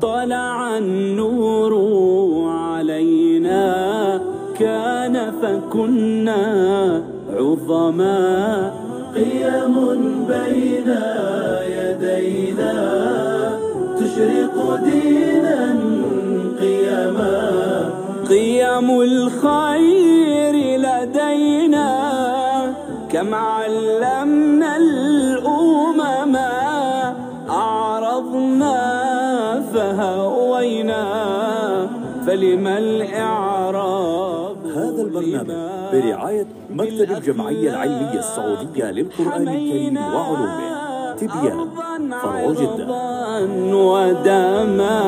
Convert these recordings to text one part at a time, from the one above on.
طلع النور علينا كان فكنا عظما. قيم بين يدينا تشرق دينا قيما قيم الخير لدينا كم علمنا فلما الإعراب هذا البرنامج برعاية مكتب الجمعية العلمية السعودية للقرآن الكريم وعلومه تبيان فرع جدة ودما.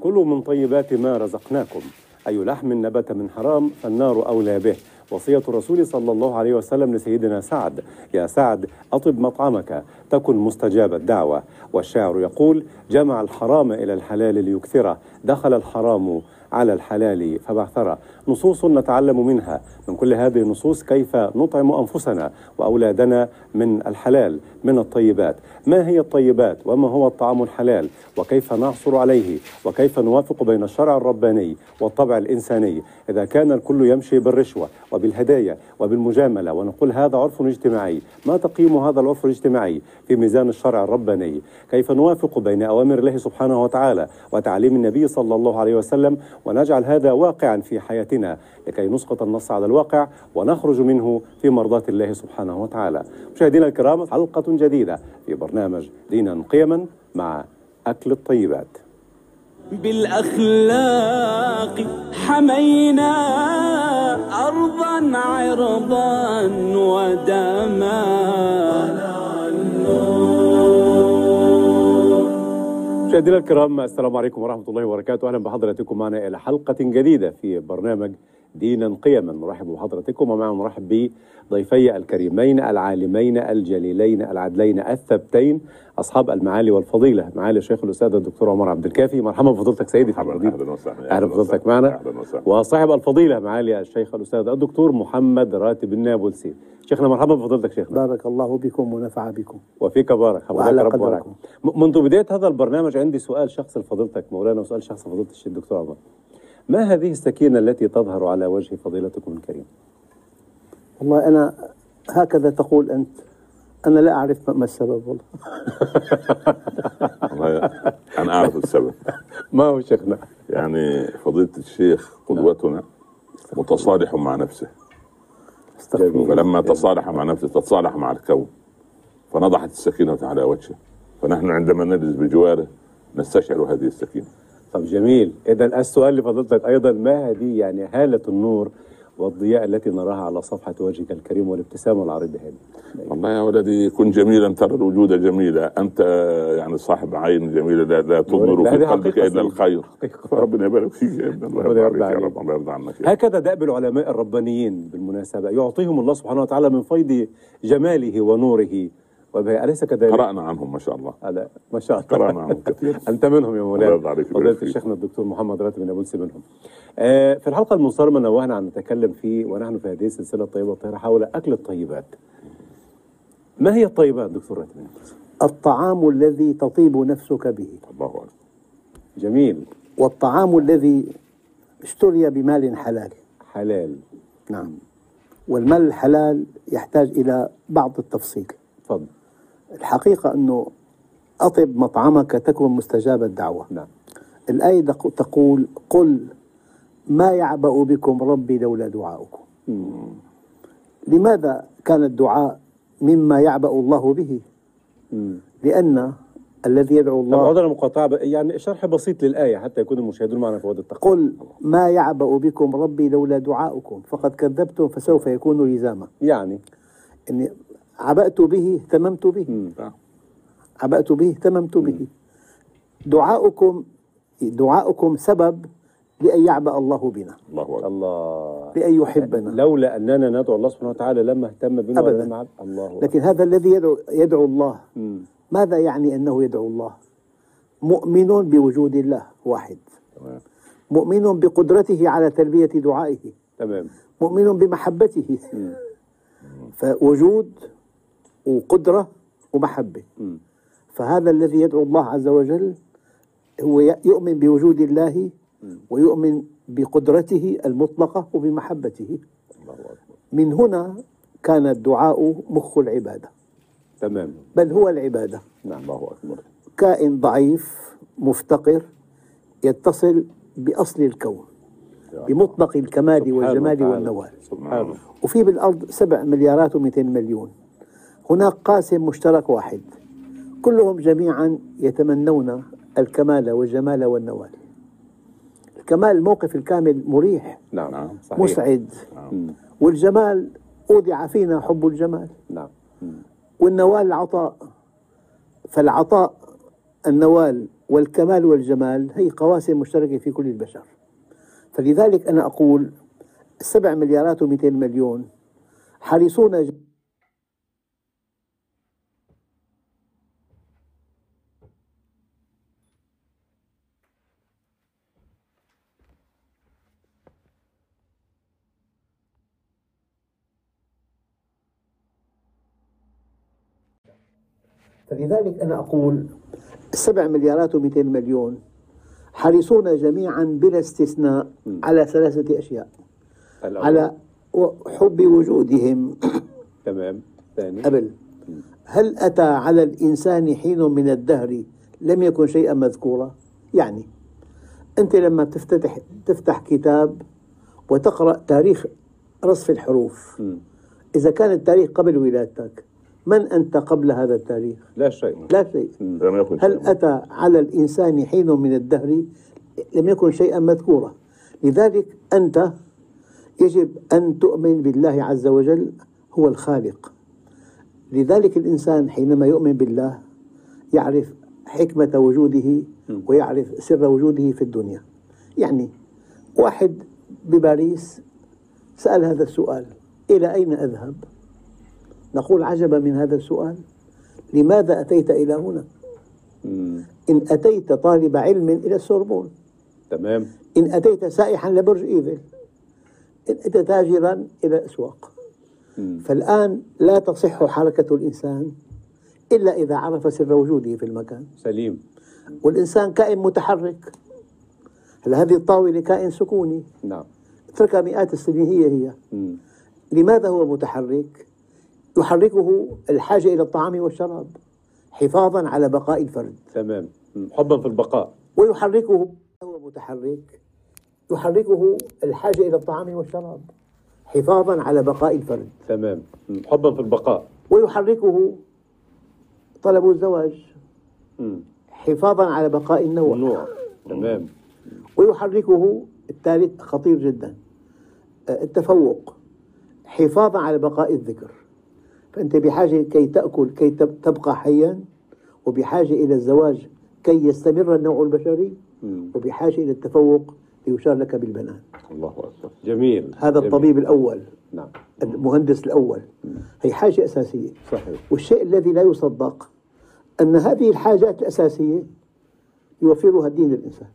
كلوا من طيبات ما رزقناكم. أي لحم نبت من حرام فالنار أولى به. وصية الرسول صلى الله عليه وسلم لسيدنا سعد يا سعد أطب مطعمك تكن مستجاب الدعوة. والشاعر يقول جمع الحرام إلى الحلال ليكثره دخل الحرام على الحلال فبعثره نصوص نتعلم منها. من كل هذه النصوص كيف نطعم أنفسنا وأولادنا من الحلال من الطيبات. ما هي الطيبات؟ وما هو الطعام الحلال؟ وكيف نعصر عليه؟ وكيف نوافق بين الشرع الرباني والطبع الإنساني؟ إذا كان الكل يمشي بالرشوة وبالهدايا وبالمجاملة ونقول هذا عرف اجتماعي. ما تقييم هذا العرف الاجتماعي في ميزان الشرع الرباني؟ كيف نوافق بين أوامر الله سبحانه وتعالى وتعليم النبي صلى الله عليه وسلم ونجعل هذا واقعا في حياتنا لكي نسقط النص على الواقع ونخرج منه في مرضاة الله سبحانه وتعالى. مشاهدينا الكرام حلقة جديدة في برنامج دينا قيما مع أكل الطيبات. بالأخلاق حمينا أرضا عرضا ودما. مشاهدينا الكرام السلام عليكم ورحمة الله وبركاته. أهلا بحضراتكم معنا إلى حلقة جديدة في برنامج دينا قيما. نرحب بحضراتكم ومعنا نرحب بضيفي الكريمين العالمين الجليلين العدلين الثبتين أصحاب المعالي والفضيلة. معالي الشيخ الأستاذ الدكتور عمر عبد الكافي. مرحبا بفضيلتك سيدي مرحبا أهلا وسهلا. أهلا بفضيلتك معنا. أهلا وصاحب الفضيلة معالي الشيخ الأستاذ الدكتور محمد راتب النابلسي. شيخنا مرحبا بفضيلتك شيخنا. بارك الله بكم ونفع بكم. وفيك بارك وعلى رب منذ بداية هذا البرنامج عندي سؤال شخص لفضيلتك مولانا وسؤال شخص لفضيلة الشيخ الدكتور عمر. ما هذه السكينة التي تظهر على وجه فضيلتكم الكريم؟ والله أنا هكذا تقول أنت. أنا لا أعرف ما السبب والله. والله أنا أعرف السبب. ما هو شيخنا؟ يعني فضيلة الشيخ قدوتنا متصالح مع نفسه. استغفر فلما تصالح مع نفسه تتصالح مع الكون. فنضحت السكينة على وجهه. فنحن عندما نجلس بجواره نستشعر هذه السكينة. طب جميل. إذا السؤال لفضيلتك أيضا ما هذه يعني هالة النور والضياء التي نراها على صفحة وجهك الكريم والابتسامة العريضة هذه والله يا ولدي كن جميلا ترى الوجود جميلا أنت يعني صاحب عين جميلة لا, لا تضمر في قلبك سيدي. الخير. ربنا يبارك فيك يا ابن الله يرضى. رب الله يرضى عنك. هكذا دأب العلماء الربانيين بالمناسبة يعطيهم الله سبحانه وتعالى من فيض جماله ونوره وبه أليس كذلك؟ قرأنا عنهم ما شاء الله. هذا ما شاء الله. قرأنا عنهم كثير. أنت منهم يا الله يرضى مولانا عليك فضيلة ويبارك فيك. شيخنا الدكتور محمد راتب النابلسي منهم. آه في الحلقة المنصرمة نوهنا عن نتكلم في ونحن في هذه السلسلة الطيبة الطاهره حول أكل الطيبات. ما هي الطيبات دكتور راتب النابلسي؟ الطعام الذي تطيب نفسك به. الله أكبر. جميل. والطعام الذي اشتري بمال حلال. حلال. نعم. والمال الحلال يحتاج إلى بعض التفصيل. تفضل. الحقيقة أنه أطب مطعمك تكن مستجاب الدعوة. نعم. الآية تقول قل ما يعبأ بكم ربي لولا دعاؤكم. لماذا كان الدعاء مما يعبأ الله به؟ مم. لأن الذي يدعو طب الله عذرا مقاطعه ب- يعني شرح بسيط للآية حتى يكون المشاهدون معنا في وقت التقوى قل ما يعبأ بكم ربي لولا دعاؤكم. فقد كذبتم فسوف يكون لزاما. يعني؟ إني عبأت به اهتممت به. عبأت به اهتممت به. دعاؤكم دعاؤكم سبب لأن يعبأ الله بنا. الله أكبر. الله. لأن يحبنا. لولا أننا ندعو الله سبحانه وتعالى لما اهتم بنا أبداً. الله لكن هذا الذي يدعو, يدعو الله. ماذا يعني أنه يدعو الله؟ مؤمن بوجود الله واحد. تمام. مؤمن بقدرته على تلبية دعائه. تمام. مؤمن بمحبته. فوجود وقدرة ومحبة. فهذا الذي يدعو الله عز وجل هو يؤمن بوجود الله ويؤمن بقدرته المطلقة وبمحبته. الله أكبر. من هنا كان الدعاء مخ العبادة. تمام. بل هو العبادة. نعم الله أكبر. كائن ضعيف مفتقر يتصل بأصل الكون بمطلق الكمال والجمال. والنوال. سبحانه. وفي بالأرض سبع مليارات ومئتين مليون. هناك قاسم مشترك واحد. كلهم جميعا يتمنون الكمال والجمال والنوال. الكمال الموقف الكامل مريح نعم. نعم. صحيح. مسعد. مم. والجمال أودع فينا حب الجمال. نعم. والنوال العطاء. فالعطاء النوال والكمال والجمال هي قواسم مشتركة في كل البشر. فلذلك أنا أقول السبع مليارات ومئتين مليون حريصون فلذلك أنا أقول السبع مليارات ومئتين مليون حريصون جميعا بلا استثناء على ثلاثة أشياء. الأول. على حب وجودهم. تمام. ثاني. قبل. هل أتى على الإنسان حين من الدهر لم يكن شيئا مذكورا؟ يعني أنت لما تفتتح تفتح كتاب وتقرأ تاريخ رصف الحروف. إذا كان التاريخ قبل ولادتك من أنت قبل هذا التاريخ؟ لا شيء. لا شيء. لم يكن هل شيئا. أتى على الإنسان حين من الدهر؟ لم يكن شيئا مذكورا. لذلك أنت يجب أن تؤمن بالله عز وجل هو الخالق. لذلك الإنسان حينما يؤمن بالله يعرف حكمة وجوده ويعرف سر وجوده في الدنيا. يعني واحد بباريس سأل هذا السؤال إلى أين أذهب؟ نقول عجبا من هذا السؤال. لماذا أتيت إلى هنا؟ مم. إن أتيت طالب علم إلى السوربون. تمام. إن أتيت سائحا لبرج إيفل. إن أتيت تاجرا إلى الأسواق مم. فالآن لا تصح حركة الإنسان إلا إذا عرف سر وجوده في المكان. سليم. والإنسان كائن متحرك. هلا هذه الطاولة كائن سكوني؟ نعم. اتركها مئات السنين هي هي. مم. لماذا هو متحرك؟ يحركه الحاجة إلى الطعام والشراب حفاظا على بقاء الفرد. تمام. حبا في البقاء. ويحركه هو متحرك. يحركه الحاجة إلى الطعام والشراب حفاظا على بقاء الفرد. تمام. حبا في البقاء. ويحركه طلب الزواج. حفاظا على بقاء النوع. النوع. تمام. ويحركه الثالث خطير جدا التفوق حفاظا على بقاء الذكر. فأنت بحاجة كي تأكل كي تب- تبقى حيا وبحاجة إلى الزواج كي يستمر النوع البشري. وبحاجة إلى التفوق ليشار لك بالبنان الله أكبر. جميل. هذا جميل. الطبيب الأول. نعم. المهندس الأول. هي حاجة أساسية. صحيح. والشيء الذي لا يصدق أن هذه الحاجات الأساسية يوفرها الدين للإنسان.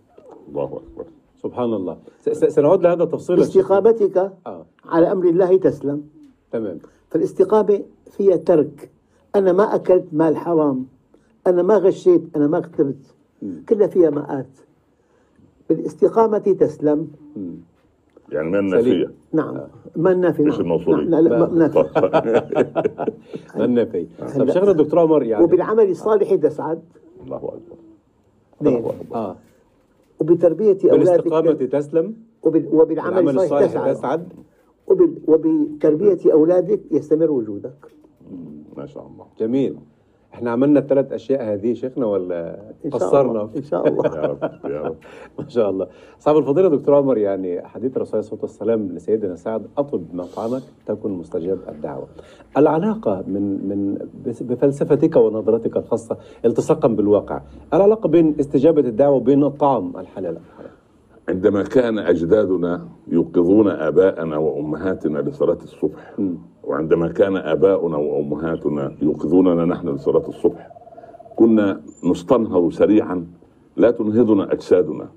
الله أكبر. سبحان الله. سنعود لهذا تفصيلا باستقامتك آه. على أمر الله تسلم. تمام. فالاستقامة فيها ترك. أنا ما أكلت مال حرام. أنا ما غشيت. أنا ما اغتبت. كلها فيها مآت. بالاستقامة تسلم. يعني من سليم. نفيه نعم ما النافي مش نعم. الموصولية. لا لا, لا نافي النفي؟ طب شيخنا الدكتور عمر يعني. وبالعمل الصالح تسعد الله أكبر. اثنين الله أكبر. آه. وبتربية بالاستقامة أولادك تسلم؟ وبال... وبالعمل العمل الصالح الصالح تسعد. تسعد؟ وبال... وبتربية أولادك يستمر وجودك. ما شاء الله. جميل. إحنا عملنا الثلاث أشياء هذه شيخنا ولا إن شاء قصرنا؟ الله إن شاء الله. يا رب يا رب. ما شاء الله. صاحب الفضيلة دكتور عمر يعني حديث الرسول عليه الصلاة والسلام لسيدنا سعد أطب مطعمك تكن مستجاب الدعوة. العلاقة من من بفلسفتك ونظرتك الخاصة التصاقا بالواقع العلاقة بين استجابة الدعوة وبين الطعام الحلال؟ الحرام عندما كان أجدادنا يوقظون آباءنا وأمهاتنا لصلاة الصبح وعندما كان آباؤنا وأمهاتنا يوقظوننا نحن لصلاة الصبح كنا نستنهض سريعا لا تنهضنا أجسادنا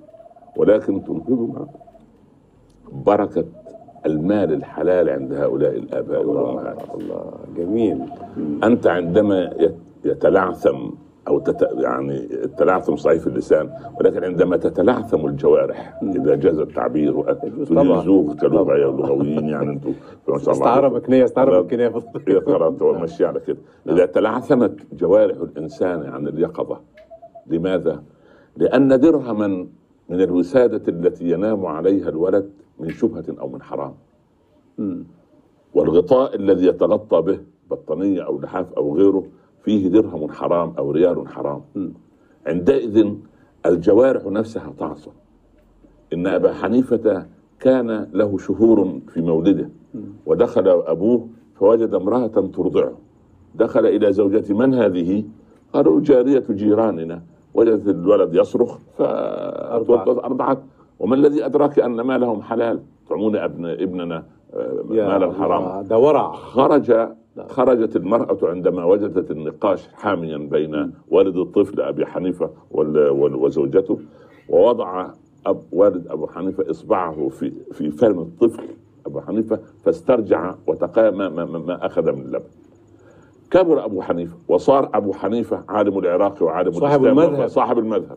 ولكن تنهضنا بركة المال الحلال عند هؤلاء الآباء والأمهات. الله جميل. أنت عندما يت- يتلعثم أو تت... يعني التلعثم صحيح في اللسان ولكن عندما تتلعثم الجوارح إذا جاز التعبير. تجوز كلغه يا لغويين يعني أنتم ما شاء الله استعاره. مكنيه استعاره مكنيه ومشي على كده إذا تلعثمت جوارح الإنسان عن اليقظة لماذا؟ لأن درهما من الوسادة التي ينام عليها الولد من شبهة أو من حرام والغطاء الذي يتغطى به بطانية أو لحاف أو غيره فيه درهم حرام أو ريال حرام. عندئذ الجوارح نفسها تعصى إن أبا حنيفة كان له شهور في مولده. ودخل أبوه فوجد امرأة ترضعه. دخل إلى زوجة من هذه؟ قالوا جارية جيراننا. وجدت الولد يصرخ فأرضعت. وما الذي أدراك أن مالهم حلال؟ طعمون ابن ابننا آه، مالا حراما. ده ورع. خرج خرجت المرأة عندما وجدت النقاش حاميا بين والد الطفل أبي حنيفة وزوجته ووضع أب والد أبو حنيفة إصبعه في في فم الطفل أبو حنيفة فاسترجع وتقى ما, ما, ما- أخذ من اللبن. كبر أبو حنيفة وصار أبو حنيفة عالم العراق وعالم صاحب المذهب. صاحب المذهب.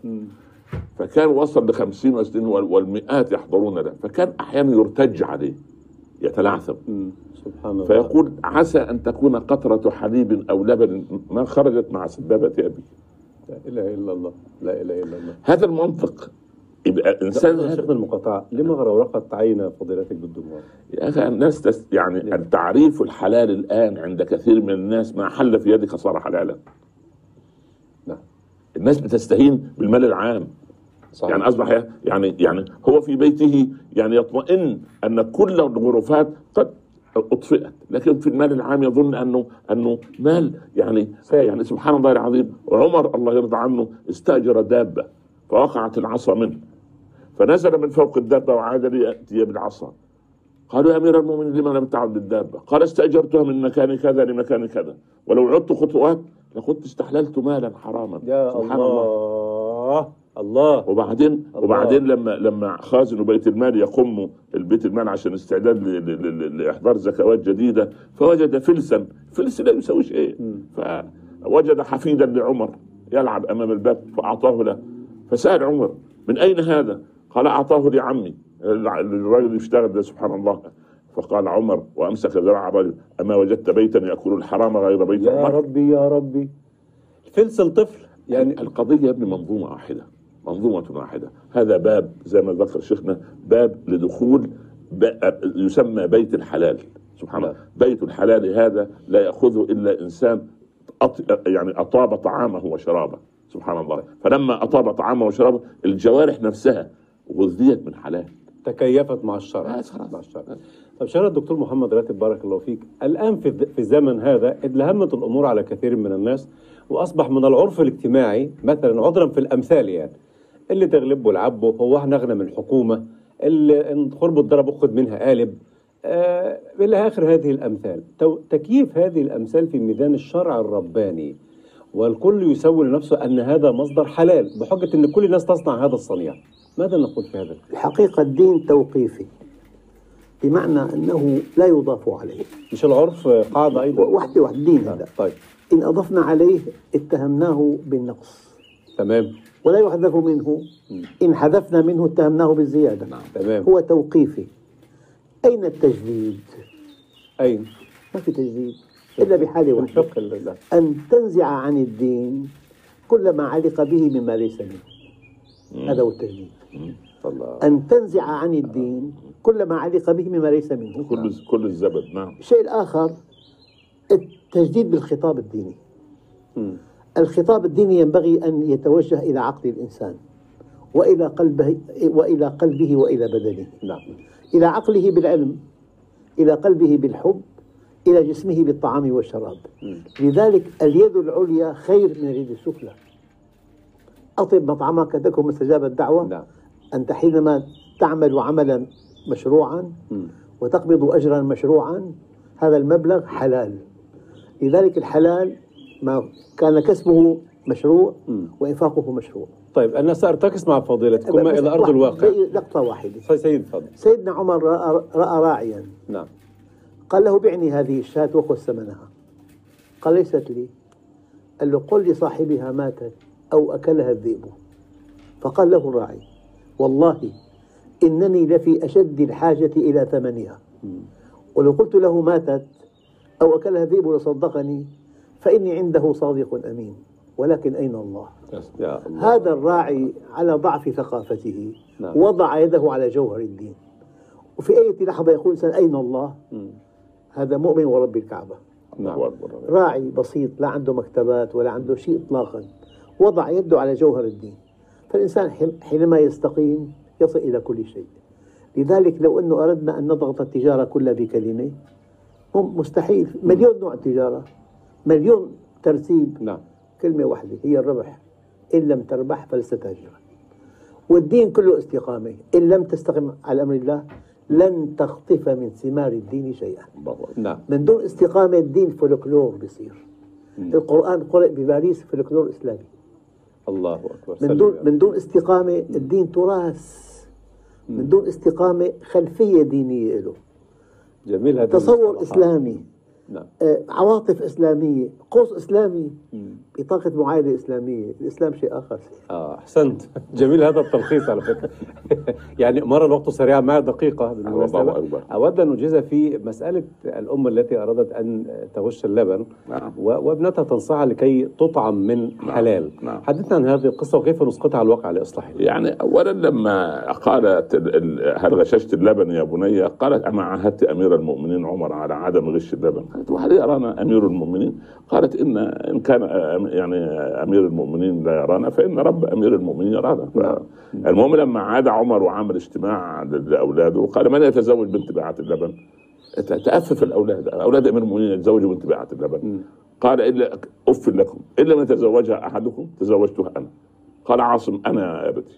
فكان وصل ل 50 وستين وال- والمئات يحضرون له فكان أحيانا يرتج عليه. يتلعثم. سبحان الله. فيقول عسى أن تكون قطرة حليب أو لبن ما خرجت مع سبابة ابي لا إله إلا الله. لا إله إلا الله. هذا المنطق. يبقى انسان شيخنا المقاطعة لما غرورقت عين فضيلتك بالدموع؟ يا أخي الناس تس يعني التعريف الحلال الآن عند كثير من الناس ما حل في يدك صار حلالا. نعم. الناس بتستهين بالمال العام. صحيح. يعني أصبح يعني يعني هو في بيته يعني يطمئن أن كل الغرفات قد أطفئت لكن في المال العام يظن انه أنه مال يعني سائل. يعني سبحان الله العظيم وعمر الله يرضى عنه استاجر دابة فوقعت العصا منه فنزل من فوق الدابة وعاد ليأتي بالعصا قالوا يا أمير المؤمنين لما لم تعد بالدابة؟ قال استأجرتها من مكان كذا لمكان كذا ولو عدت خطوات لكنت استحللت مالا حراما يا سبحان الله الله وبعدين وبعدين لما لما خازن بيت المال يقم البيت المال عشان استعداد لإحضار زكوات جديدة فوجد فلسا. فلس لا يسوي شيء. فوجد حفيدا لعمر يلعب أمام الباب فأعطاه له. فسأل عمر من أين هذا؟ قال أعطاه لعمي الع- الرجل يشتغل ده سبحان الله. فقال عمر وأمسك ذراع الرجل أما وجدت بيتا يأكل الحرام غير بيت يا عمر ربي يا ربي. فلس الطفل يعني القضية يا ابني منظومة واحدة. منظومة واحدة. هذا باب زي ما ذكر شيخنا باب لدخول ب- يسمى بيت الحلال. سبحان الله. بيت الحلال هذا لا يأخذه إلا إنسان أط... يعني أطاب طعامه وشرابه. سبحان الله. فلما أطاب طعامه وشرابه الجوارح نفسها غذيت من حلال. تكيفت مع الشرع. مع الشرع. طب شرع الدكتور محمد راتب بارك الله فيك. الآن في الزمن هذا ادلهمت الأمور على كثير من الناس وأصبح من العرف الاجتماعي مثلا عذرا في الأمثال يعني اللي تغلبه العبه هو إحنا اغنى من الحكومة اللي إن خربوا الضرب خد منها قالب. آه إلى آخر هذه الأمثال. تكييف هذه الأمثال في ميدان الشرع الرباني. والكل يسوي لنفسه أن هذا مصدر حلال بحجة إن كل الناس تصنع هذا الصنيع. ماذا نقول في هذا؟ الحقيقة الدين توقيفي بمعنى أنه لا يضاف عليه. مش العرف قاعدة أيضا؟ وحدة واحد الدين هذا. طيب. إن أضفنا عليه اتهمناه بالنقص. تمام. ولا يحذف منه. إن حذفنا منه اتهمناه بالزيادة. تمام. هو توقيفي. أين التجديد؟ أين؟ ما في تجديد. إلا بحالة واحدة. أن تنزع عن الدين كل ما علق به مما ليس منه. هذا هو التجديد. أن تنزع عن الدين كل ما علق به مما ليس منه. كل كل الزبد نعم. الشيء الآخر التجديد بالخطاب الديني. الخطاب الديني ينبغي أن يتوجه إلى عقل الإنسان وإلى قلبه وإلى قلبه وإلى بدنه. نعم. إلى عقله بالعلم إلى قلبه بالحب إلى جسمه بالطعام والشراب. لذلك اليد العليا خير من اليد السفلى. أطب مطعمك تكن مستجاب الدعوة. نعم. أنت حينما تعمل عملا مشروعا. وتقبض أجرا مشروعا هذا المبلغ حلال. لذلك الحلال ما كان كسبه مشروع مم. وإنفاقه مشروع. طيب أنا سأرتكس مع فضيلتكم إلى أرض الواقع. واحدة. سي- سيد تفضل سيدنا عمر رأى, رأى راعيا. نعم. قال له بعني هذه الشاة وخذ ثمنها. قال ليست لي. قال له قل لصاحبها ماتت أو أكلها الذئب. فقال له الراعي والله إنني لفي أشد الحاجة إلى ثمنها. ولو قلت له ماتت أو أكلها الذئب لصدقني. فإني عنده صادق أمين. ولكن أين الله؟ يا الله. هذا الراعي على ضعف ثقافته نعم. وضع يده على جوهر الدين. وفي أي لحظة يقول إنسان أين الله؟ هذا مؤمن ورب الكعبة. نعم. راعي بسيط لا عنده مكتبات ولا عنده شيء إطلاقا. وضع يده على جوهر الدين. فالإنسان حين- حينما يستقيم يصل إلى كل شيء. لذلك لو أنه أردنا أن نضغط التجارة كلها بكلمة هم مستحيل. مليون نوع تجارة. مليون ترتيب نعم. كلمة واحدة هي الربح. إن لم تربح فلست تاجرا. والدين كله استقامة. إن لم تستقم على أمر الله لن تخطف من ثمار الدين شيئا. أكبر. نعم. من دون استقامة الدين فولكلور بيصير. القرآن قرأ بباريس فولكلور إسلامي. الله أكبر. من دون. من دون استقامة الدين تراث. من دون استقامة خلفية دينية له. جميل هذا تصور. إسلامي. نعم. آه، عواطف إسلامية قوس إسلامي بطاقة معايدة إسلامية الإسلام شيء آخر. آه أحسنت. جميل هذا التلخيص على فكرة. يعني مر الوقت سريعا معي دقيقة. الله بالمناسبه أكبر. أود أن أجيز في مسألة الأم التي أرادت أن تغش اللبن نعم. وابنتها تنصحها لكي تطعم من حلال. نعم. حدثنا عن هذه القصة وكيف نسقطها على الواقع لإصلاحها؟ يعني اولا لما قالت ال- ال- هل غششت اللبن يا بني؟ قالت أما عاهدت أمير المؤمنين عمر على عدم غش اللبن. قالت وهل يرانا أمير المؤمنين؟ قالت إن إن كان يعني أمير المؤمنين لا يرانا فإن رب أمير المؤمنين يرانا. المهم لما عاد عمر وعمل اجتماع لأولاده قال من يتزوج بنت بيعة اللبن؟ تأفف الأولاد أولاد أمير المؤمنين يتزوجوا بنت بيعة اللبن. قال إلا أف لكم إن لم يتزوجها أحدكم تزوجتها أنا. قال عاصم أنا يا أبتي.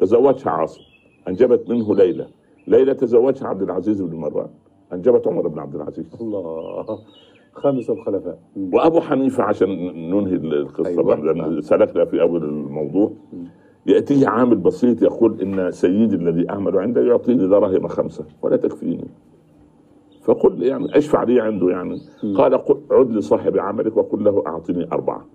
تزوجها عاصم أنجبت منه ليلى. ليلى تزوجها عبد العزيز بن مروان. أنجبت عمر بن عبد العزيز. الله. خامس الخلفاء. مم. وأبو حنيفة عشان ننهي القصة أيوة. أيوة. لأن سلكنا في أول الموضوع. يأتيه عامل بسيط يقول إن سيدي الذي اعمل عنده يعطيني دراهم خمسة ولا تكفيني. فقل يعني أشفع لي عنده يعني. قال قل عد لصاحب عملك وقل له أعطني أربعة.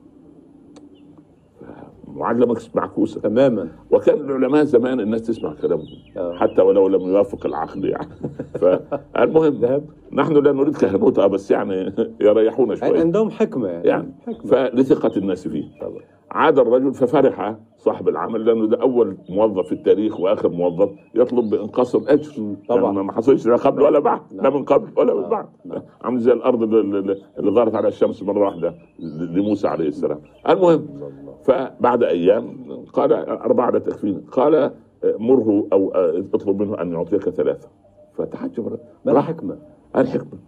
معلمة معكوسه تماما. وكان العلماء زمان الناس تسمع كلامهم آه. حتى ولو لم يوافق العقل يعني. فالمهم ذهب. نحن لا نريد كهنوتة بس يعني يريحونا شوية عندهم حكمة. يعني, يعني حكمة. فلثقة الناس فيه. طبعا. عاد الرجل ففرح صاحب العمل لأنه ده أول موظف في التاريخ وآخر موظف يطلب بانقاص الاجر طبعا. يعني ما حصلش لا قبل ولا بعد. لا نعم. من قبل ولا من بعد. نعم. عامل زي الأرض اللي ظهرت على الشمس مرة واحدة لموسى عليه السلام. المهم فبعد أيام قال أربعة لا تكفيني قال مره أو اطلب منه أن يعطيك ثلاثة. فتحجب ما الحكمة؟ الحكمة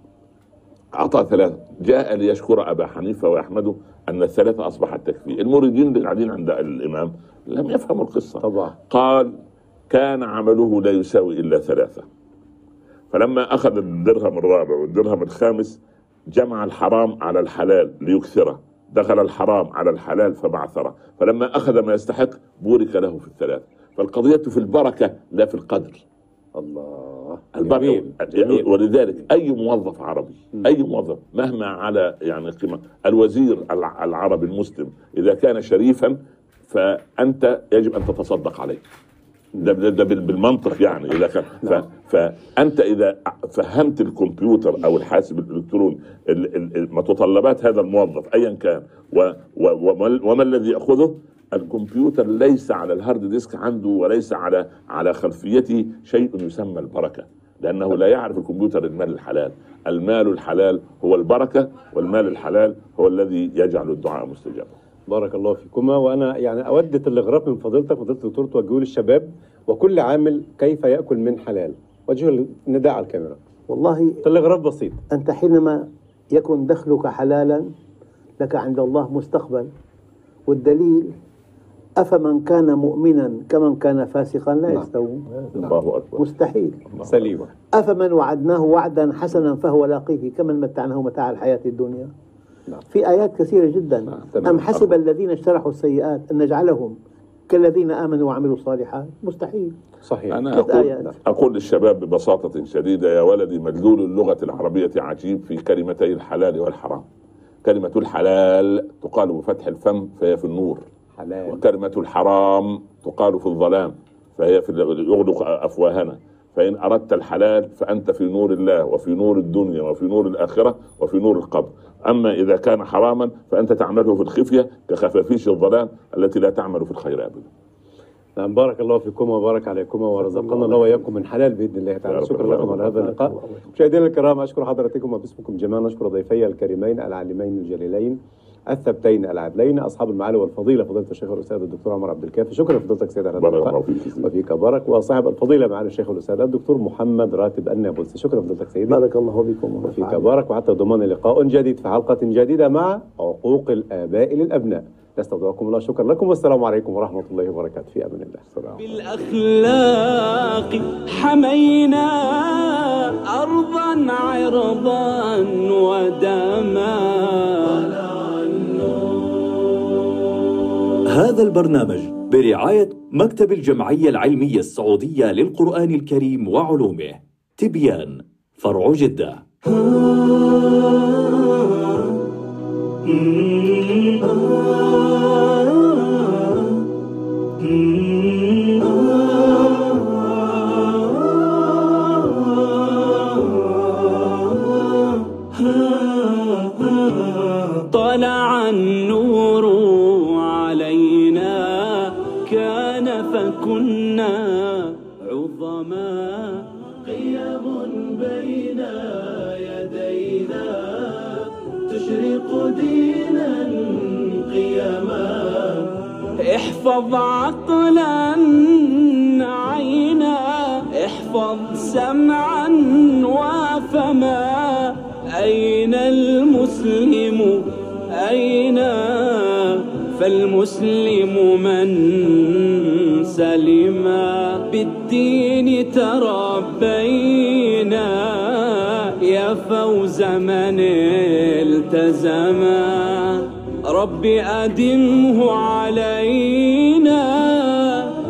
أعطى ثلاثة. جاء ليشكر أبا حنيفة ويحمده أن الثلاثة أصبحت تكفي المريدين اللي قاعدين عند الإمام لم يفهموا القصة. طبعا. قال كان عمله لا يساوي إلا ثلاثة. فلما أخذ الدرهم الرابع والدرهم الخامس جمع الحرام على الحلال ليكثره. دخل الحرام على الحلال فبعثره. فلما أخذ ما يستحق بورك له في الثلاثة فالقضية في البركة لا في القدر. الله. البركة جميل ولذلك أي موظف عربي أي موظف مهما على يعني قيمة الوزير الع- العربي المسلم إذا كان شريفا فأنت يجب أن تتصدق عليه. ده, ده, ده بال- بالمنطق يعني. إذا كان ف فانت إذا فهمت الكمبيوتر أو الحاسب الإلكتروني ال- ال- ال- متطلبات هذا الموظف ايا كان و و وما الذي يأخذه؟ الكمبيوتر ليس على ال hard disk عنده وليس على على خلفيته شيء يسمى البركة لأنه لا يعرف الكمبيوتر المال الحلال. المال الحلال هو البركة والمال الحلال هو الذي يجعل الدعاء مستجابا. بارك الله فيكما. وأنا يعني أود تلغراف من فضيلتك فضيله الدكتور توجهه للشباب وكل عامل كيف يأكل من حلال؟ وجه النداء على الكاميرا. والله تلغراف بسيط. أنت حينما يكون دخلك حلالا لك عند الله مستقبل. والدليل أفمن كان مؤمنا كمن كان فاسقا لا نعم. يستوون. الله أكبر. مستحيل. سليمه أفمن وعدناه وعدا حسنا فهو لاقيه. كمن متعناه متاع الحياة الدنيا؟ نعم. في آيات كثيرة جدا. تمام. أم حسب الذين اجترحوا السيئات أن نجعلهم كالذين آمنوا وعملوا الصالحات؟ مستحيل. صحيح. ثلاث أقول آيات. أقول للشباب ببساطة شديدة يا ولدي مدلول اللغة العربية عجيب في كلمتي الحلال والحرام. كلمة الحلال تقال بفتح الفم فهي في النور. حلال. وكلمة الحرام تقال في الظلام فهي في يغلق أفواهنا. فإن أردت الحلال فأنت في نور الله وفي نور الدنيا وفي نور الآخرة وفي نور القبر. أما إذا كان حراما فأنت تعمله في الخفية كخفافيش الظلام التي لا تعمل في الخير أبدا. نعم بارك الله فيكم وبارك عليكم ورزقنا الله وإياكم من حلال بإذن الله تعالى. شكرا لكم على هذا اللقاء. مشاهدينا الكرام أشكر حضراتكم وباسمكم جميعا. نشكر ضيفي الكريمين العالمين الجليلين. الثبتين العدلين أصحاب المعالي والفضيلة فضيلة الشيخ الاستاذ الدكتور عمر عبد الكافي. شكرا لفضيلتك سيد على هذا بارك الله اللقاء فيك سيدي. وفيك بارك. وصاحب الفضيلة معالي الشيخ الاستاذ الدكتور محمد راتب النابلسي. شكرا لفضيلتك سيدي. بارك الله بكم وفيك. بارك. وحتى ضمان لقاء جديد في حلقة جديدة مع عقوق الآباء للأبناء. نستودعكم الله. شكرا لكم. والسلام عليكم ورحمة الله وبركاته. في أمان الله. السلام بالأخلاق حمينا أرضا عرضا ودما. هذا البرنامج برعاية مكتب الجمعية العلمية السعودية للقرآن الكريم وعلومه تبيان فرع جدة. احفظ عقلا عينا احفظ سمعا وفما أين المسلم؟ أين؟ فالمسلم من سلم. بالدين تربينا يا فوز من التزما رب أدمه علينا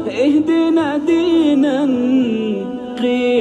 اهدنا دينا قياما